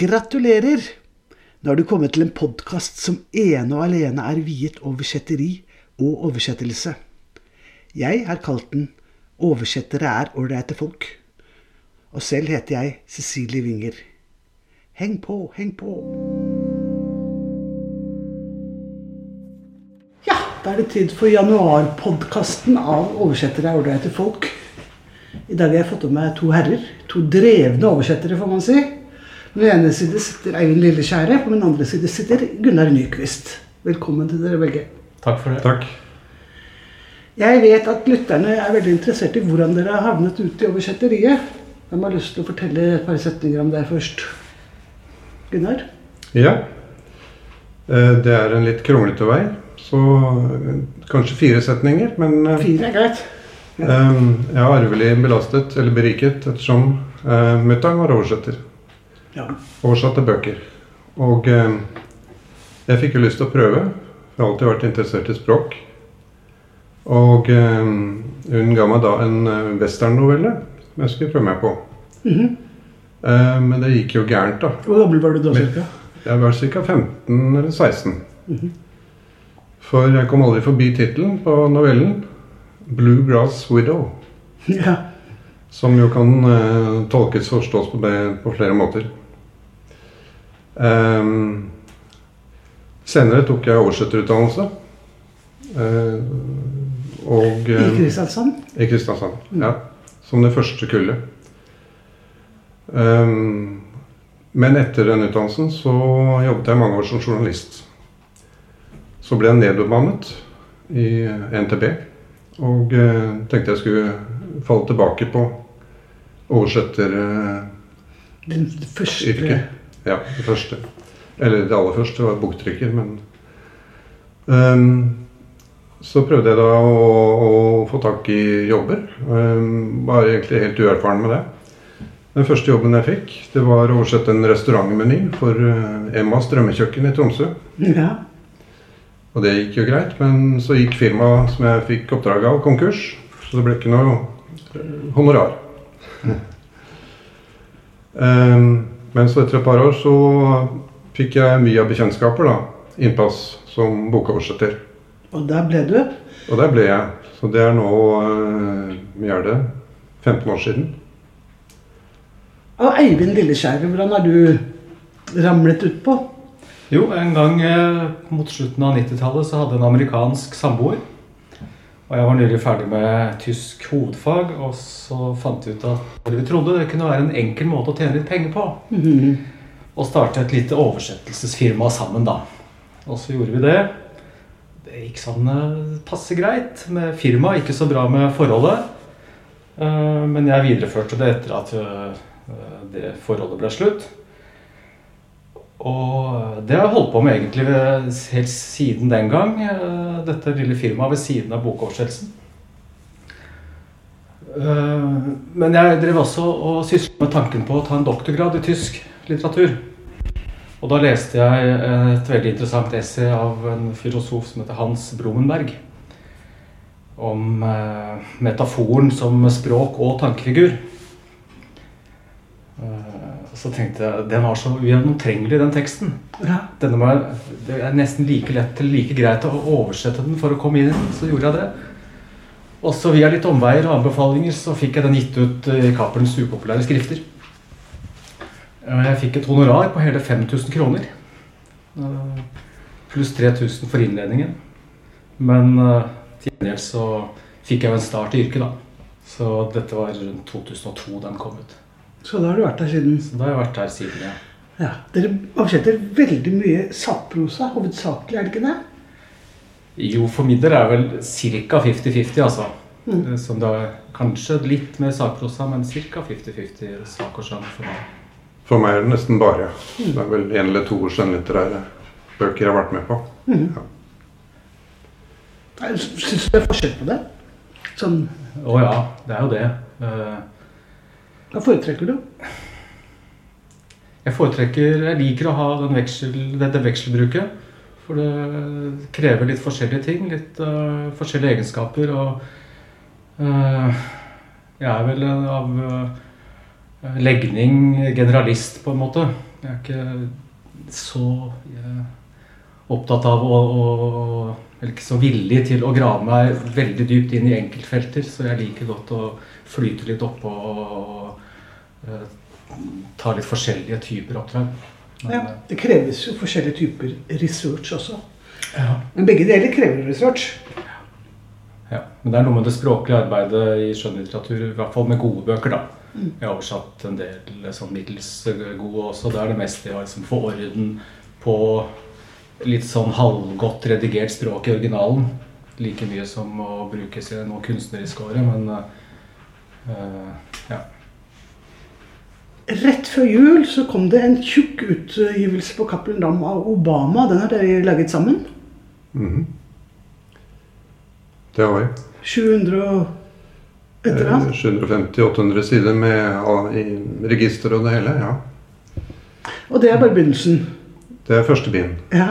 Gratulerer! Nå har du kommet til en podkast som ene og alene er viet oversetteri og oversettelse. Jeg har kalt den 'Oversettere er ålreite folk'. Og selv heter jeg Cecilie Winger. Heng på, heng på. Ja, da er det tid for januarpodkasten av 'Oversettere er ålreite folk'. I dag har jeg fått med meg to herrer. To drevne oversettere, får man si. På den ene side sitter Eivind Lilleskjære, på den andre side sitter Gunnar Nyquist. Velkommen til dere begge. Takk for det. Takk. Jeg vet at lytterne er veldig interessert i hvordan dere har havnet ute i oversetteriet. Hvem har lyst til å fortelle et par setninger om det først? Gunnar? Ja. Eh, Det er en litt kronglete vei, så eh, kanskje fire setninger. Men eh, Fire er greit. Ja. jeg er arvelig belastet, eller beriket, ettersom mutter'n var oversetter. Ja. Oversatte bøker. Og eh, jeg fikk jo lyst til å prøve. Jeg har alltid vært interessert i språk. Og eh, hun ga meg da en uh, westernnovelle som jeg skulle prøve meg på. Mhm. Eh, men det gikk jo gærent, da. Hvor gammel var du da, cirka? Jeg var ca. 15 eller 16. Mhm. For jeg kom aldri forbi tittelen på novellen. 'Bluegrass Widow'. Ja. Som jo kan eh, tolkes og forstås på, på flere måter. Ehm, senere tok jeg oversetterutdannelse. Eh, og I eh, Kristiansand? i Kristiansand. Ja. Som det første kullet. Um, men etter den utdannelsen så jobbet jeg mange år som journalist. Så ble jeg nedbemannet i NTB. Og uh, tenkte jeg skulle falle tilbake på oversetteryrket. Den første Ja, det første. Eller det aller første var boktrykker, men um, Så prøvde jeg da å, å få tak i jobber. Um, var egentlig helt uerfaren med det. Den første jobben jeg fikk, det var å oversette en restaurantmeny for eh, Emmas drømmekjøkken i Tromsø. Ja. Og det gikk jo greit, men så gikk firmaet som jeg fikk oppdrag av, konkurs. Så det ble ikke noe eh, honorar. Ehm, men så etter et par år så fikk jeg mye av bekjentskaper da, innpass som bokoversetter. Og der ble du. Og der ble jeg. Så det er nå er det? 15 år siden. Og Eivind Lilleskjær, hvordan har du ramlet utpå? Jo, en gang eh, mot slutten av 90-tallet så hadde en amerikansk samboer. Og jeg var nylig ferdig med tysk hovedfag, og så fant vi ut at vi trodde det kunne være en enkel måte å tjene litt penger på. Mhm. Og starte et lite oversettelsesfirma sammen, da. Og så gjorde vi det. Det gikk sånn eh, passe greit med firmaet, ikke så bra med forholdet. Eh, Men jeg videreførte det etter at eh, det forholdet ble slutt. Og det har jeg holdt på med egentlig helt siden den gang. eh, Dette lille firmaet ved siden av bokoversettelsen. Eh, Men jeg drev også og sysla med tanken på å ta en doktorgrad i tysk litteratur. Og da leste jeg et veldig interessant essay av en filosof som heter Hans Bromenberg. Om eh, metaforen som språk og tankefigur. Eh, Så tenkte jeg den var så ugjennomtrengelig, den teksten. Ja. Denne var, det er nesten like lett like greit å oversette den for å komme inn i den. Så gjorde jeg det. Og så via litt omveier og anbefalinger så fikk jeg den gitt ut i Cappelens upopulære skrifter. Jeg fikk et honorar på hele 5000 kroner. Eh, Pluss 3000 for innledningen. Men eh, til gjengjeld så fikk jeg jo en start i yrket, da. Så dette var rundt 2002 den kom ut. Så da har du vært her siden. Så da har jeg vært her siden, ja. Ja. Dere oversetter veldig mye sakprosa, hovedsakelig, er det ikke det? Jo, for min del er vel ca. 50-50, altså. Mm. Som det er kanskje litt mer sakprosa, men ca. 50-50 sak og sjang for meg. For meg er det nesten bare. Det er vel en eller to skjønnlitterære bøker jeg har vært med på. Mhm. Ja. Syns du det er forskjell på det? Sånn, Å ja, det er jo det. Eh, Hva foretrekker du? Jeg foretrekker Jeg liker å ha veksel, dette vekselbruket. For det krever litt forskjellige ting. Litt uh, forskjellige egenskaper. Og uh, jeg er vel av uh, legning generalist, på en måte. Jeg er ikke så opptatt av å, å Eller ikke så villig til å grave meg veldig dypt inn i enkeltfelter. Så jeg liker godt å flyte litt oppå og, eh, ta litt forskjellige typer oppdrag. Men, Ja, det kreves jo forskjellige typer research også. eh, ja. Men begge deler krever research. Ja, men det er noe med det språklige arbeidet i skjønnlitteratur, i hvert fall med gode bøker, da. Jeg har oversatt en del sånn middels gode også. Det er det meste jeg har liksom, få orden på litt sånn halvgodt redigert språk i originalen. Like mye som å brukes i noe kunstnerisk åre, men uh, ja. Rett før jul så kom det en tjukk utgivelse på Cappelen Dam av Obama. Den har dere laget sammen. Mhm. Det har vi. 700 og et 750-800 sider med register og det hele. ja. Og det er bare begynnelsen. Det er første bind. Ja.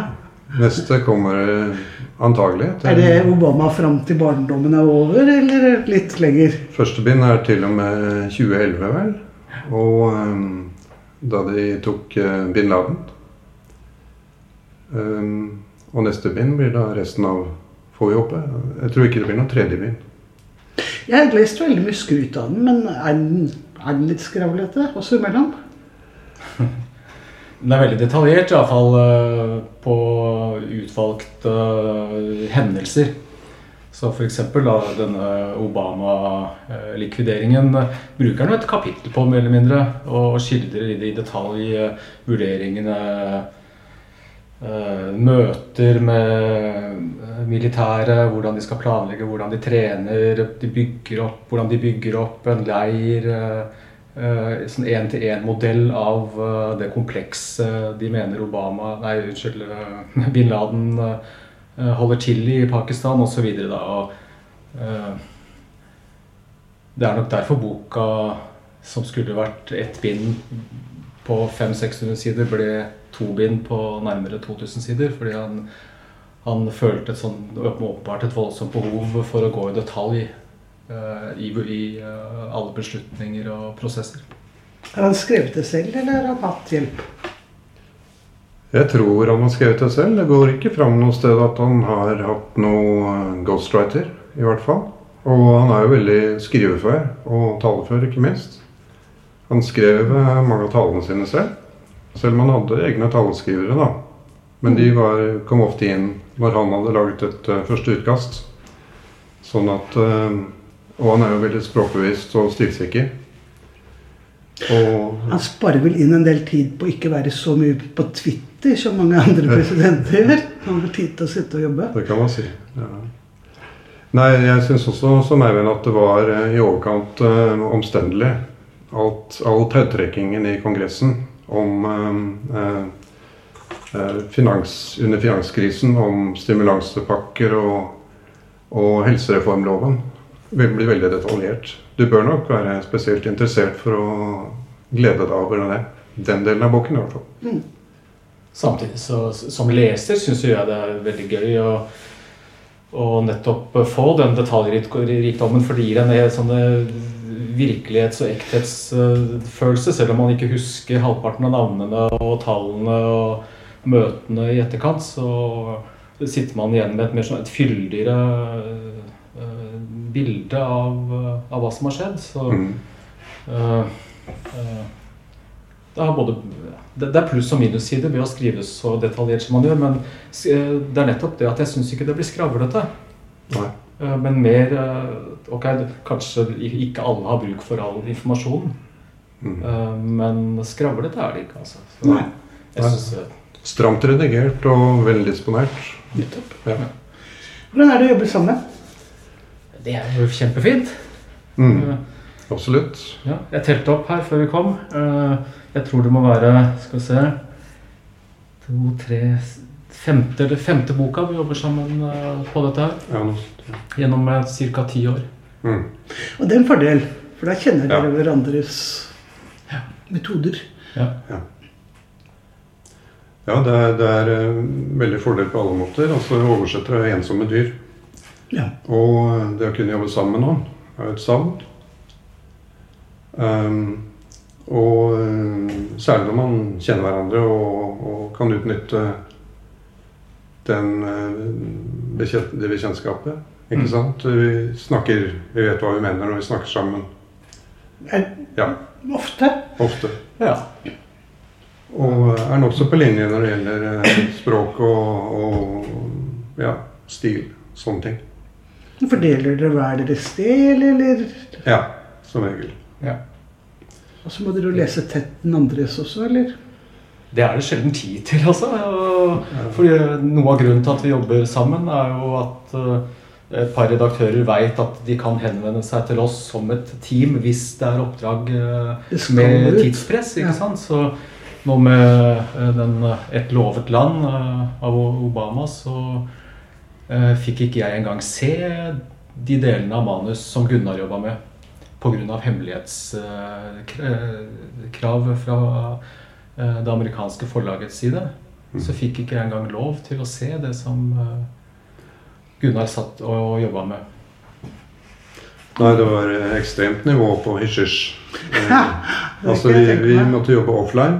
Neste kommer eh, antagelig. Er det Obama fram til barndommen er over, eller litt lenger? Første bind er til og med 2011, vel. Og um, da de tok uh, bin Laden. Ehm, og neste bind blir da resten av Får vi håpe. Jeg tror ikke det blir noe tredje bind. Jeg har lest veldig mye skryt av den, men er den, er den litt skravlete også imellom? Den er veldig detaljert, iallfall uh, på utvalgte eh, hendelser. Så f.eks. denne Obama-likvideringen bruker han et kapittel på, mer eller mindre. Og skildrer i, detalj vurderingene eh, Møter med militære, hvordan de skal planlegge, hvordan de trener, de bygger opp, hvordan de bygger opp en leir. eh, eh, sånn én-til-én-modell av det komplekset de mener Obama Nei, unnskyld, bin Laden holder til i Pakistan osv. Og, eh, det er nok derfor boka, som skulle vært ett bind på 500-600 sider, ble to bind på nærmere 2000 sider. Fordi han, han følte et sånn, åpenbart et voldsomt behov for å gå i detalj uh, i, i uh, alle beslutninger og prosesser. Har han skrevet det selv, eller har han hatt hjelp? Jeg tror han har skrevet det selv. Det går ikke fram noe sted at han har hatt noe eh, ghostwriter, i hvert fall. Og han er jo veldig skrivefør, og talefør, ikke minst. Han skrev eh, mange av talene sine selv. Selv om han hadde egne taleskrivere, da. Men de var, kom ofte inn når han hadde laget et uh, første utkast. Sånn at uh, Og han er jo veldig språkbevisst og stilsikker. Og Han sparer vel inn en del tid på ikke være så mye på Twitter som mange andre presidenter gjør. Han har tid til å sitte og jobbe. Det kan man si. Ja. Nei, jeg syns også som Eivind at det var eh, i overkant uh, omstendelig. Alt, all tautrekkingen i Kongressen om uh, uh, finans, under finanskrisen, om stimulansepakker og, og helsereformloven, vil bli veldig detaljert. Du bør nok være spesielt interessert for å glede deg over det. Den delen av boken, i hvert fall. Samtidig så, som leser syns jeg det er veldig gøy å, å nettopp få den detaljrikdommen, for det gir en sånn virkelighets- og ekthetsfølelse, selv om man ikke husker halvparten av navnene og tallene og møtene i etterkant, så sitter man igjen med et mer sånn et fyldigere bilde av, av hva som har skjedd. Så Mm. uh, uh, det, har både, det, det er pluss- og minussider ved å skrive så detaljert som man gjør, men eh, det er nettopp det at jeg syns ikke det blir skravlete. Nei. Eh, Men mer eh, Ok, kanskje ikke alle har bruk for all informasjon, Mm. eh, men skravlete er det ikke, altså. Så Nei. jeg synes, eh, Stramt redigert og veldisponert. Nettopp. Ja. Hvordan er det å jobbe sammen? Det er jo kjempefint. Mm. Eh, Absolutt. Ja, jeg telte opp her før vi kom. Eh, Jeg tror det må være Skal vi se To, tre Femte eller femte boka vi jobber sammen eh, på dette her. Ja, Gjennom ca. ti år. mm. Og det er en fordel, for da kjenner Ja. dere hverandres metoder. Ja. ja det, er, det er veldig fordel på alle måter. Altså Oversettere er ensomme dyr. Ja. Og eh, det å kunne jobbe sammen med noen er et savn. Um, Og eh, særlig når man kjenner hverandre og, og kan utnytte den, eh, det bekjentskapet. Ikke Mm. sant? Vi snakker Vi vet hva vi mener når vi snakker sammen. Ja, ofte. ofte. Ja. Og er nokså på linje når det gjelder språk og, og ja, stil. Sånne ting. Fordeler dere hver deres del, eller Ja, som regel. ja. Og så må dere jo lese tett den andres også, eller? Det er det sjelden tid til, altså. Fordi Noe av grunnen til at vi jobber sammen, er jo at eh, et par redaktører veit at de kan henvende seg til oss som et team hvis det er oppdrag eh, med tidspress. ikke Ja. sant? Så nå med eh, den 'Et lovet land' av Obama, så fikk ikke jeg engang se de delene av manus som Gunnar jobba med. Pga. hemmelighetskrav fra eh, det amerikanske forlagets side. Så fikk ikke jeg engang lov til å se det som eh, Gunnar satt og jobba med. Nei, det var eh, ekstremt nivå på hysj-hysj. Eh, altså, vi, vi måtte jobbe offline.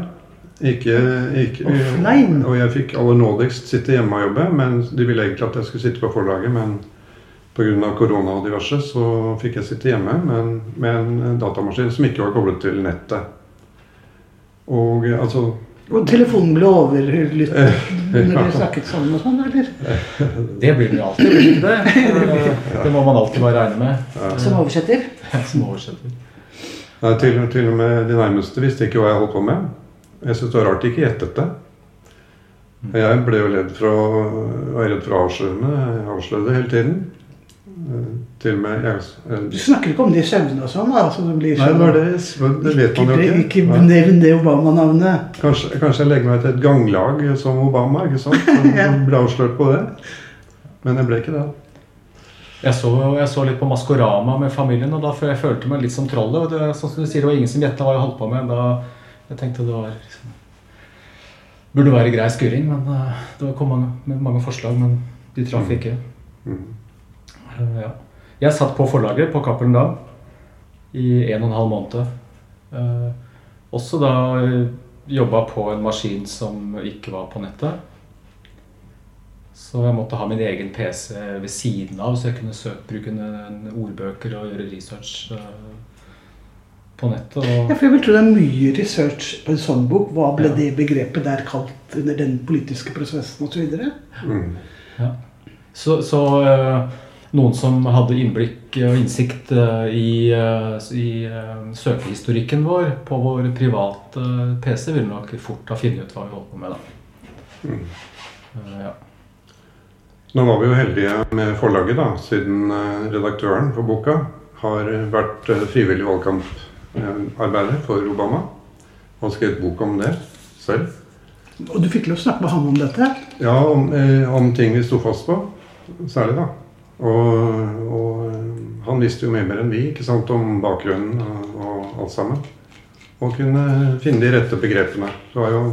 Ikke, ikke Offline? Og jeg fikk aller nådigst sitte hjemme og jobbe. Men de ville egentlig at jeg skulle sitte på forlaget, men pga. korona og diverse så fikk jeg sitte hjemme men, med en datamaskin som ikke var koblet til nettet. Og eh, altså Og telefonen ble overlyttet Eh, når ja. dere snakket sammen og sånn, eller? Det blir det alltid. blir det det? Eh, må man alltid bare regne med Som oversetter? som oversetter. Nei, til, til og med de nærmeste visste ikke hva jeg holdt på med. Jeg syns det var rart de ikke gjettet det. Og Jeg ble jo redd for å, var redd for å avsløre. Jeg avslørte det hele tiden. Til og med jeg, Du snakker ikke om de søvnene og sånn? da, det blir Nei, sånn det var det. Det vet man jo Ikke, ikke. nevn det Obama-navnet. Kanskje, kanskje jeg legger meg til et ganglag som Obama, ikke sant? Som Ja. ble avslørt på det. Men jeg ble ikke det. Jeg så, jeg så litt på Maskorama med familien, og da jeg følte meg litt som trollet. og Det, sånn som du sier, det var ingen som gjetta hva jeg holdt på med. Da, jeg tenkte det var liksom, Burde være grei skuring, men uh, det kom mange, mange forslag, men de traff ikke. Mm. Uh, ja. Jeg satt på forlaget på Cappelen Dam i en og en halv måned. Uh, også da uh, jobba på en maskin som ikke var på nettet. Så jeg måtte ha min egen PC ved siden av, så jeg kunne søke, bruke ordbøker og gjøre research eh, på nettet. Ja, for jeg vil tro det er mye research på en sånn bok. Hva ble Ja. det begrepet der kalt under den politiske prosessen osv.? Mm. ja. Så, så eh, noen som hadde innblikk og innsikt eh, i, eh, i eh, søkehistorikken vår på vår private PC, ville nok fort ha funnet ut hva vi holdt på med. da. Mm. Eh, ja. Nå var vi jo heldige med forlaget, da, siden redaktøren for boka har vært frivillig frivillig valgkamparbeider for Obama. Og skrevet bok om det selv. Og du fikk lov å snakke med ham om dette? Ja, om, eh, om ting vi sto fast på, særlig da. Og, og eh, han visste jo mye mer enn vi, ikke sant, om bakgrunnen og, og alt sammen. Og kunne finne de rette begrepene. Det, var jo,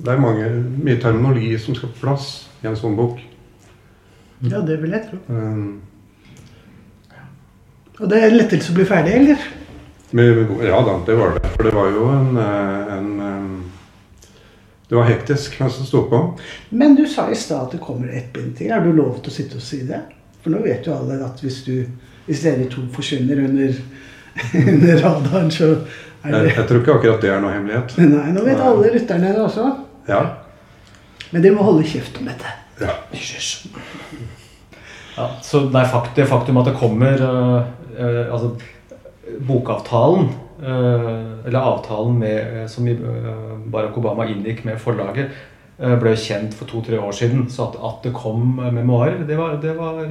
det er mange, mye terminologi som skal på plass i en sånn bok. Ja, det vil jeg tro. Um, Og det er en lettelse å bli ferdig, eller? Med, med, ja da, det var det. For det var jo en, eh, en eh, Det var hektisk mens det sto på. Men du sa i stad at det kommer ett bind til. Har du lov til å sitte og si det? For nå vet jo alle at hvis, du, hvis dere to forsvinner under, under radaren, så er Jeg, det jeg tror ikke akkurat det er noe hemmelighet. Nei, nå vet alle lytterne det også. Ja. Men dere må holde kjeft om dette. ja. Hysj. Ja, så det, er det faktum at det kommer uh, uh, Altså, bokavtalen eh, Eller avtalen med, eh, som eh, Barack Obama inngikk med forlaget, eh, ble kjent for to-tre år siden. Så at, at det kom memoarer, det var, det var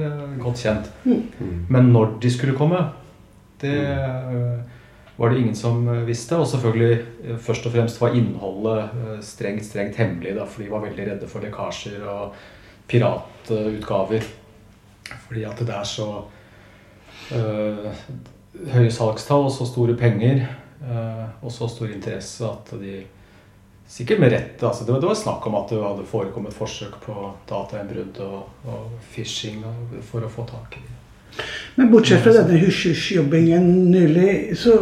godt kjent. Mm. Men når de skulle komme, det eh, var det ingen som visste. Og selvfølgelig først og fremst var innholdet strengt, strengt hemmelig, da, for de var veldig redde for lekkasjer og piratutgaver. Fordi at det er så eh, høye salgstall og så store penger eh, og så stor interesse at de Sikkert med rette. altså det, var- det var snakk om at det hadde forekommet forsøk på datainnbrudd og, og phishing og- for å få tak i Men bortsett fra denne hysj-hysj-jobbingen nylig, så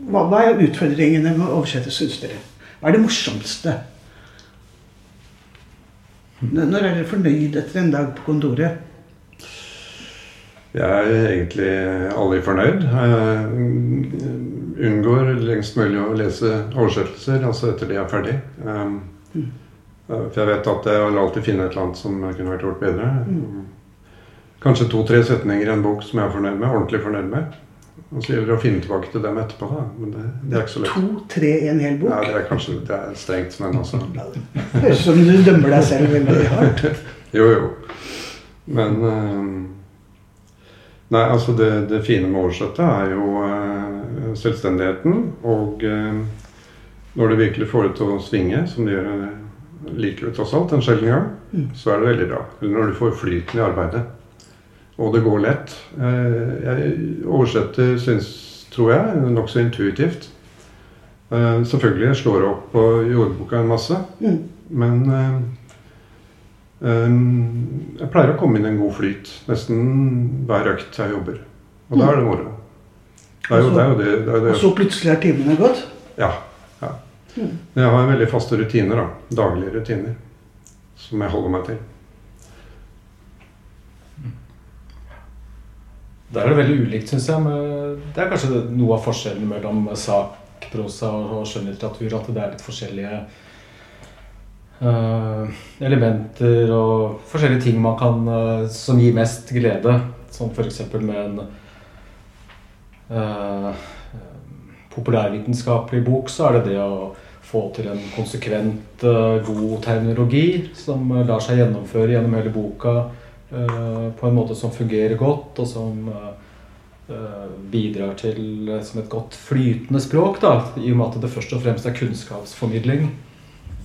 Hva, er utfordringene med å oversette, syns dere? Hva er det morsomste? Når er dere fornøyd etter en dag på kontoret? Jeg er egentlig aldri fornøyd. Jeg unngår lengst mulig å lese oversettelser, altså etter de er ferdig. Um, For jeg vet at jeg vil alltid finne et eller annet som kunne vært gjort bedre. Kanskje to-tre setninger i en bok som jeg er fornøyd med, ordentlig fornøyd med. Og så gjelder det å finne tilbake til dem etterpå, da. Men det, det er ikke så lett. To-tre i en hel bok? Ja, det er kanskje det er strengt, men altså Høres ut som du dømmer deg selv veldig hardt. Jo, jo. Men eh, Nei, altså det, det fine med å oversette er jo eh, selvstendigheten. Og eh, når det virkelig får det til å svinge, som det gjør eh, likevel tross alt en sjelden gang, så er det veldig bra. Eller når du får flyten i arbeidet. Og det går lett. Eh, jeg oversetter, syns, tror jeg, nokså intuitivt. Eh, selvfølgelig jeg slår opp på jordboka en masse, Mm. men eh, jeg pleier å komme inn i en god flyt nesten hver økt jeg jobber. Og da er det moro. Det er jo det. Er jo det, det, er jo Og så plutselig er timene gått? Ja, ja. Men jeg har veldig faste rutiner. da. Daglige rutiner. Som jeg holder meg til. Der er det veldig ulikt, syns jeg. Men det er kanskje noe av forskjellen mellom sakprosa og skjønnlitteratur. At det er litt forskjellige elementer og forskjellige ting man kan eh, som gir mest glede. Som f.eks. med en uh, populærvitenskapelig bok, så er det det å få til en konsekvent, uh, god terminologi som eh, lar seg gjennomføre gjennom hele boka uh, på en måte som fungerer godt, og som eh, eh, bidrar til eh, som et godt flytende språk, da, i og med at det først og fremst er kunnskapsformidling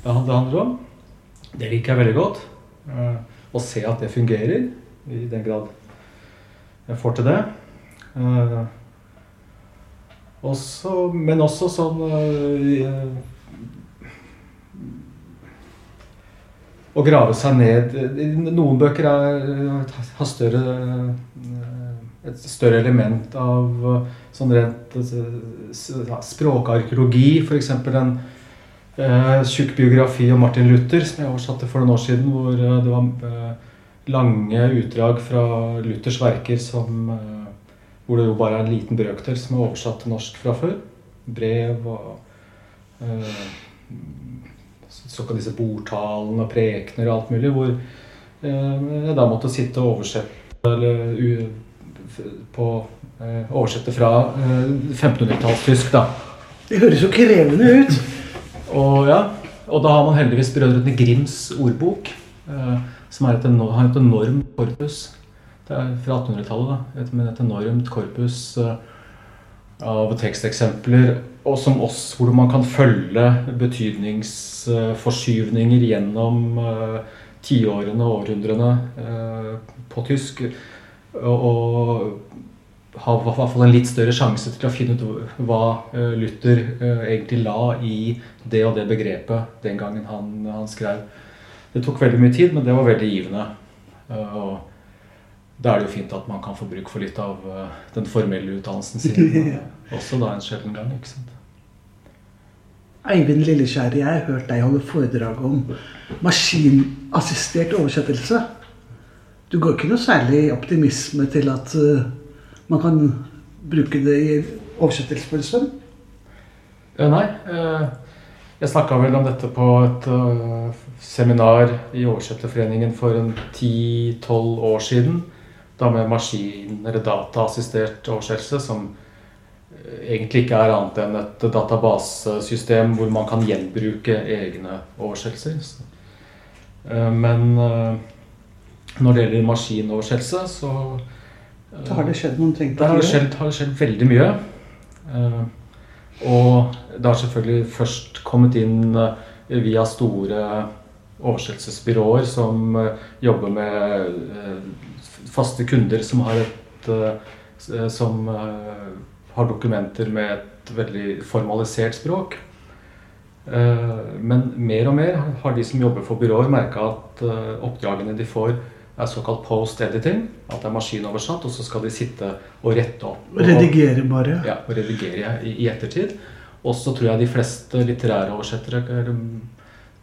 det handler om. Det liker jeg veldig godt. eh, Å se at det fungerer, i den grad jeg får til det. Eh, også, men også sånn øh, Å grave seg ned Noen bøker er, har større et større element av sånn rent språkarkeologi. F.eks. en uh, tjukk biografi om Martin Luther som jeg oversatte for noen år siden. Hvor øh, det var øh, lange utdrag fra Luthers verker som øh, hvor det jo bare er en liten brøkdel som er oversatt til norsk fra før. Brev og eh, såkalt disse bordtalene og prekener og alt mulig. Hvor eh, jeg da måtte sitte og oversette eller, u, på, eh, oversette fra eh, 1500-tallstysk, da. Det høres jo krevende ut. Og, ja, og da har man heldigvis Brødrene Grims ordbok, eh, som er et, enormt, har et enormt korpus. Det er fra 1800-tallet, da. Et, men et enormt korpus eh, av teksteksempler, og som oss, hvor man kan følge betydningsforskyvninger gjennom eh, tiårene og århundrene eh, på tysk. Og, og har i hvert fall en litt større sjanse til å finne ut hva eh, Luther eh, egentlig la i det og det begrepet den gangen han, han skrev. Det tok veldig mye tid, men det var veldig givende. Eh, Og da er det jo fint at man kan få bruk for litt av den formelle utdannelsen sin. Også da en sjelden gang. ikke sant? Eivind Lilleskjær, jeg har hørt deg holde foredrag om maskinassistert oversettelse. Du går ikke noe særlig optimisme til at man kan bruke det i oversettelse på en stund? Eh, Nei. eh, Jeg snakka vel om dette på et eh, seminar i Oversetterforeningen for en 10-12 år siden. Da med maskin- eller dataassistert oversettelse, som egentlig ikke er annet enn et databasesystem hvor man kan gjenbruke egne oversettelser. Men når det gjelder maskinoversettelse, så Da har det skjedd noen ting. Da har det skjedd, har det skjedd veldig mye. Eh, og det har selvfølgelig først kommet inn eh, via store oversettelsesbyråer som eh, jobber med faste kunder som har et Som har dokumenter med et veldig formalisert språk. Men mer og mer har de som jobber for byråer, merka at oppdragene de får, er såkalt post-editing. At det er maskinoversatt, og så skal de sitte og rette opp. Og, Redigere bare. ja, og redigere i, i ettertid. Og så tror jeg de fleste litterære oversettere eh,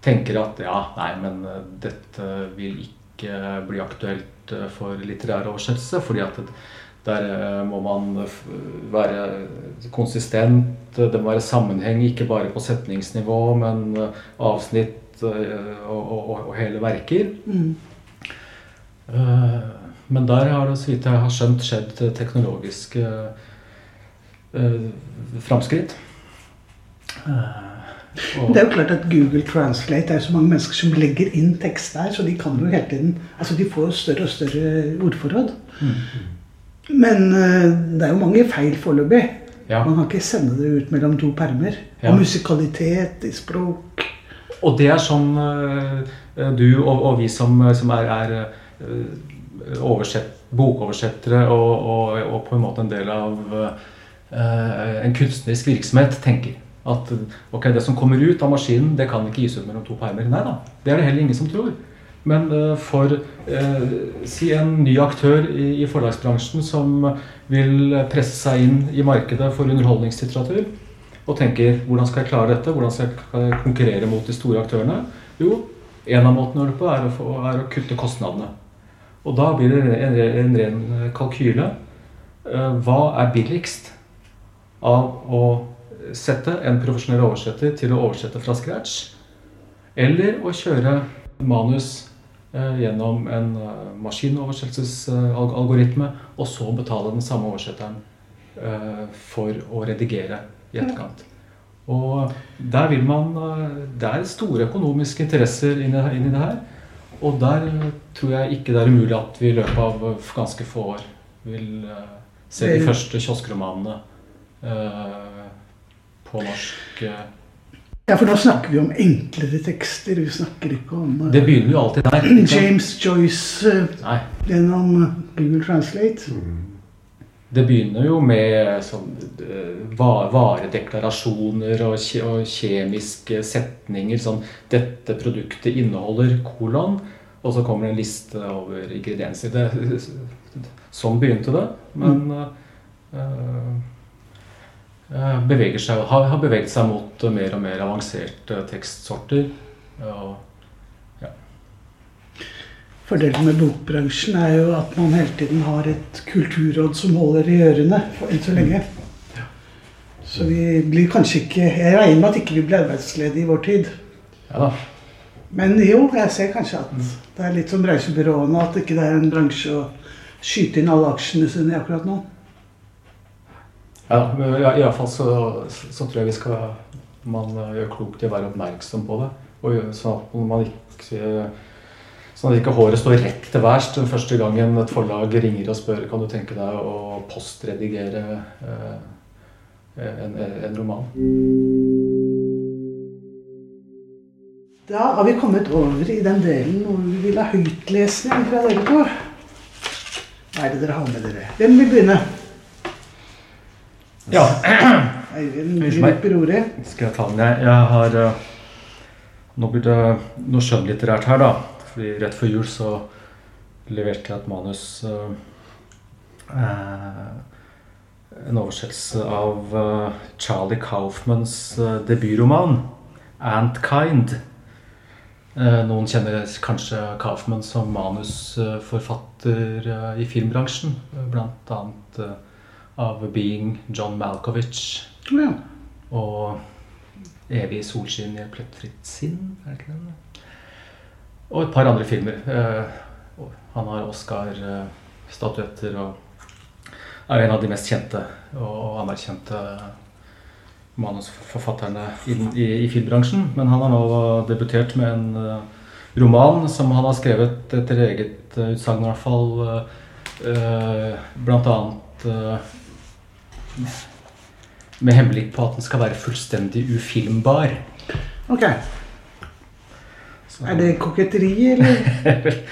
tenker at ja, nei, men eh, dette vil ikke bli aktuelt eh, for litterær oversettelse. fordi at der må man være konsistent, det må være sammenheng ikke bare på setningsnivå, men avsnitt og, og, og hele verker. Mm. Eh, Men der har det, så vidt jeg har skjønt, skjedd teknologiske uh, framskritt. Eh, og- Det er jo klart at Google Translate det er jo så mange mennesker som legger inn tekst der, så de kan jo hele tiden Altså, de får større og større ordforråd. Men eh, det er jo mange feil foreløpig. Ja. Man kan ikke sende det ut mellom to permer. Ja. Og musikalitet i språk. Og det er sånn eh, du og, og vi som, som er, er eh, bokoversettere og, og, og på en måte en del av eh, en kunstnerisk virksomhet tenker. At ok, det som kommer ut av maskinen, det kan ikke gis ut mellom to permer. Nei da, det er det heller ingen som tror. Men eh, for eh, si en ny aktør i, i forlagsbransjen som vil presse seg inn i markedet for underholdningslitteratur, og tenker hvordan skal jeg klare dette, hvordan skal jeg konkurrere mot de store aktørene? Jo, en av måtene å gjøre det på er å, er å kutte kostnadene. Og da blir det en, en ren kalkyle. Eh, Hva er billigst av å sette en profesjonell oversetter til å oversette fra scratch? Eller å kjøre manus eh, gjennom en maskinoversettelsesalgoritme, og så betale den samme oversetteren eh, for å redigere i etterkant. Og der vil man eh, Det er store økonomiske interesser inni det her. Og der tror jeg ikke det er umulig at vi i løpet av ganske få år vil eh, se de første kioskromanene eh, på norsk. eh. Ja, for nå snakker vi om enklere tekster. Vi snakker ikke om Det begynner jo alltid der. James Joyce gjennom Google Translate. Det begynner jo med sånn, eh, varedeklarasjoner og, kje, og kjemiske setninger. Sånn 'Dette produktet inneholder kolon', og så kommer det en liste over ingredienser. Det, sånn begynte det. Men mm. uh, seg, har, har beveget seg mot eh, mer og mer avanserte tekstsorter. Og, Fordelen med bokbransjen er jo at man hele tiden har et kulturråd som holder i ørene enn så lenge. Så vi blir kanskje ikke Jeg regner med at ikke vi blir arbeidsledige i vår tid. ja. Men jo, jeg ser kanskje at det er litt som bransjebyråene, at ikke det er en bransje å skyte inn alle aksjene sine i akkurat nå. Ja, men i, i fall så, så tror jeg vi skal man eh, gjør klokt i å være oppmerksom på det. Og sånn at man ikke Sånn at ikke håret står rett til værs den første gangen et forlag ringer og spør kan du tenke deg å postredigere eh, en, en roman. Da har vi kommet over i den delen hvor vi vil ha høytlesning fra dere to. Hva er det dere har med dere? Hvem vil begynne? Ja, Eivind griper ordet. skal jeg ta den? Jeg, jeg har eh, Nå blir det noe skjønnlitterært her, da. Fordi rett før jul så leverte jeg et manus eh, eh, En oversettelse av eh, Charlie Kaufmans debutroman 'Ant Kind'. Eh, noen kjenner kanskje Kaufman som manusforfatter i filmbransjen. Blant annet av 'Being John Malkovich' Ja. og 'Evig solskinn i et plettfritt sinn'. Er det ikke den? Og et par andre filmer. Eh, Han har Oscar-statuetter og er en av de mest kjente og anerkjente manusforfatterne i, filmbransjen. Men han har nå debutert med en eh, roman som han har skrevet etter eget uh, utsagn, i hvert fall. Blant annet eh, med henblikk på at den skal være fullstendig ufilmbar. Ok. Er det koketteri, eller?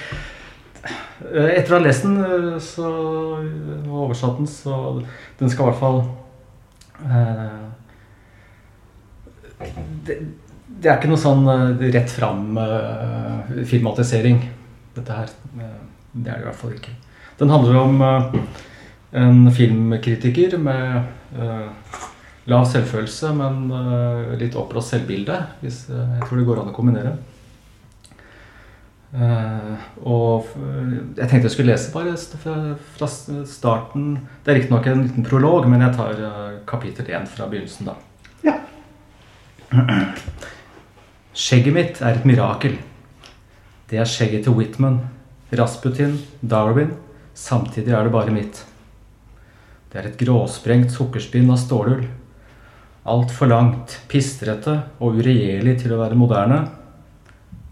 Eh, Etter å ha lest den eh, så, og oversatt den, så den skal i hvert fall eh, det, det er ikke noe sånn eh, rett fram eh, dette her. Det er det i hvert fall ikke. Den handler om eh, en filmkritiker med lav selvfølelse, men litt oppblåst selvbilde. Hvis, jeg tror det går an å kombinere. Eh, og jeg tenkte jeg skulle lese bare fra, starten. Det er riktignok en liten prolog, men jeg tar eh, kapittel én fra begynnelsen, da. Ja. Skjegget mitt er et mirakel. Det er skjegget til Whitman, Rasputin, Darwin. Samtidig er det bare mitt. Det er et gråsprengt sukkerspinn av stålull. Altfor langt, pistrete og uregjerlig til å være moderne.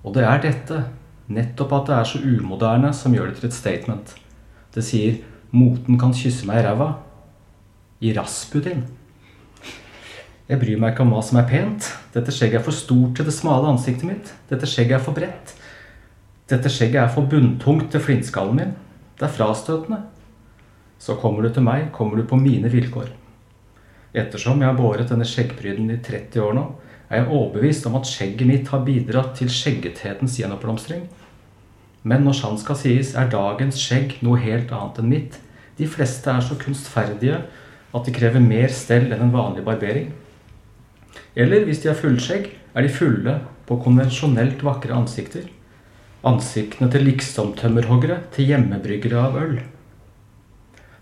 Og det er dette, nettopp at det er så umoderne, som gjør det til et statement. Det sier 'moten kan kysse meg i ræva'. I Rasputin. Jeg bryr meg ikke om hva som er pent. Dette skjegget er for stort til det smale ansiktet mitt. Dette skjegget er for bredt. Dette skjegget er for bunntungt til flintskallen min. Det er frastøtende. Så kommer du til meg, kommer du på mine vilkår. Ettersom jeg har båret denne skjeggpryden i 30 år nå, er jeg overbevist om at skjegget mitt har bidratt til skjeggethetens gjenoppblomstring. Men når sant skal sies, er dagens skjegg noe helt annet enn mitt. De fleste er så kunstferdige at de krever mer stell enn en vanlig barbering. Eller hvis de har fullskjegg, er de fulle på konvensjonelt vakre ansikter. Ansiktene til liksomtømmerhoggere, til hjemmebryggere av øl.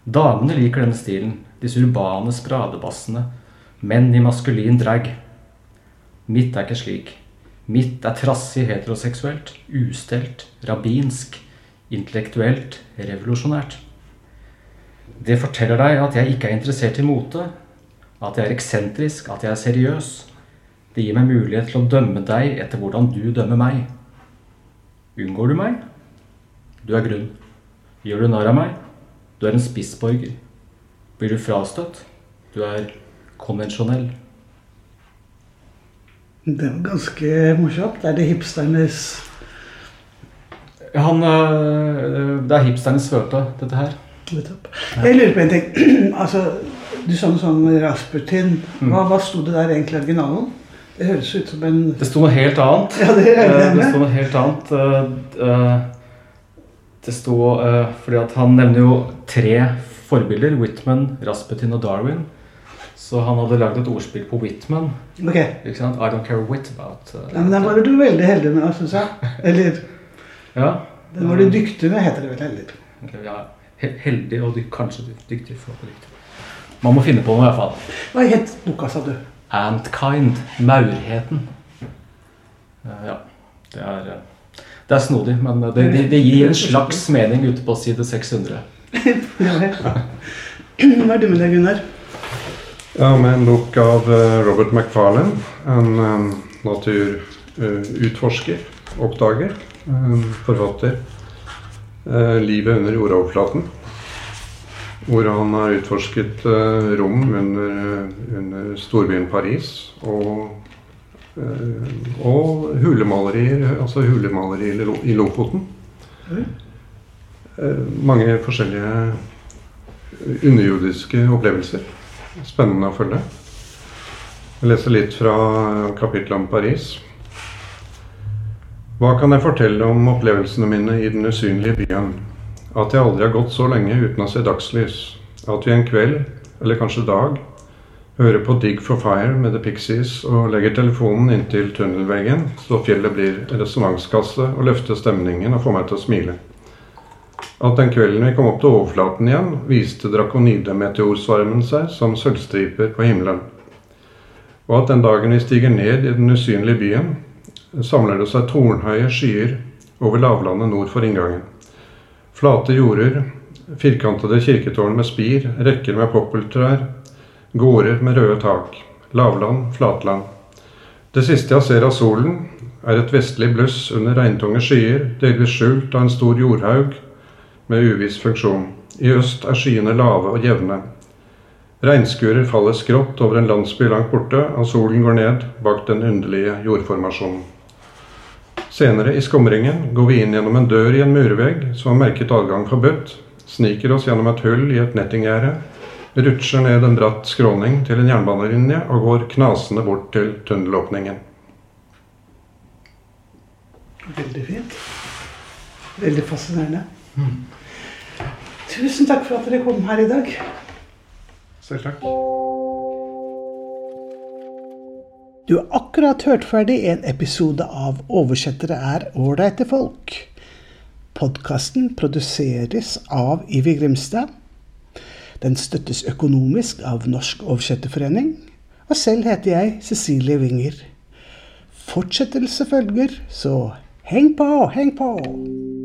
Damene liker denne stilen, disse urbane spradebassene, menn i maskulin drag. Mitt er ikke slik. Mitt er trassig heteroseksuelt, ustelt, rabbinsk, intellektuelt, revolusjonært. Det forteller deg at jeg ikke er interessert i mote, at jeg er eksentrisk, at jeg er seriøs. Det gir meg mulighet til å dømme deg etter hvordan du dømmer meg. Unngår du meg? Du er grunn. Gjør du narr av meg? Du er en spissborger. Blir du frastøtt? Du er konvensjonell. Det var ganske morsomt. Er det hipsternes Han, øh, det er hipsternes svøpe, dette her. Jeg lurer på en ting. altså, du sa noe sånn Rasputin. Hva, hva sto det der egentlig i originalen? Det høres ut som en Det sto noe helt annet. Ja, det Eh, Det sto noe helt annet. Eh, eh, Det sto eh, fordi at han nevner jo tre forbilder. Whitman, Rasputin og Darwin. Så han hadde lagd et ordspill på Whitman. Ok. Ikke sant? I don't care what about Uh, Ja, men den var du veldig heldig med, syns jeg. Eller Ja. den var du dyktig med, heter det vel heller. Ja. Heldig og dyk, kanskje dyktig. For dyktig. Man må finne på noe, i hvert fall. Hva het boka, sa du? Antkind. Maurheten. Uh, Ja. Det er, eh, det er snodig, men det, det, det gir en slags mening ute på side 600. Ja, vel. Hva er du med deg, Gunnar? Ja, med en bok av eh, Robert McFarlane, en eh, naturutforsker, oppdager, eh, forfatter. Uh, Livet under jordoverflaten. Hvor han har utforsket uh, rom under, under storbyen Paris. Og, og hulemalerier, altså hulemalerier i Lofoten. Eh, mange forskjellige underjordiske opplevelser. Spennende å følge. Jeg leser litt fra kapittelet om Paris. Hva kan jeg fortelle om opplevelsene mine i den usynlige byen? At jeg aldri har gått så lenge uten å se dagslys. At vi en kveld, eller kanskje dag, hører på Dig for Fire med The Pixies og legger telefonen inntil tunnelveggen, så fjellet blir resonanskasse og løfter stemningen og får meg til å smile. At den kvelden vi kom opp til overflaten igjen, viste drakonidemeteorsvarmen seg som sølvstriper på himmelen. Og at den dagen vi stiger ned i den usynlige byen, samler det seg tornhøye skyer over lavlandet nord for inngangen. Flate jorder, firkantede kirketårn med spir, rekker med poppeltrær, gårder med røde tak, lavland, flatland. Det siste jeg ser av solen, er et vestlig bluss under regntunge skyer, delvis skjult av en stor jordhaug med uviss funksjon. I øst er skyene lave og jevne. Regnskurer faller skrått over en landsby langt borte, og solen går ned bak den underlige jordformasjonen. Senere i skumringen går vi inn gjennom en dør i en murvegg som har merket adgang forbudt, sniker oss gjennom et hull i et nettinggjerde, rutsjer ned en bratt skråning til en jernbanelinje og går knasende bort til tunnelåpningen. Veldig fint. Veldig fascinerende. Tusen takk for at dere kom her i dag. Selv takk. Du har akkurat hørt ferdig en episode av 'Oversettere er ålreite folk'. Podkasten produseres av Ivi Grimstad. Den støttes økonomisk av Norsk Oversetterforening. Og selv heter jeg Cecilie Winger. Fortsettelse følger, så heng på, heng på!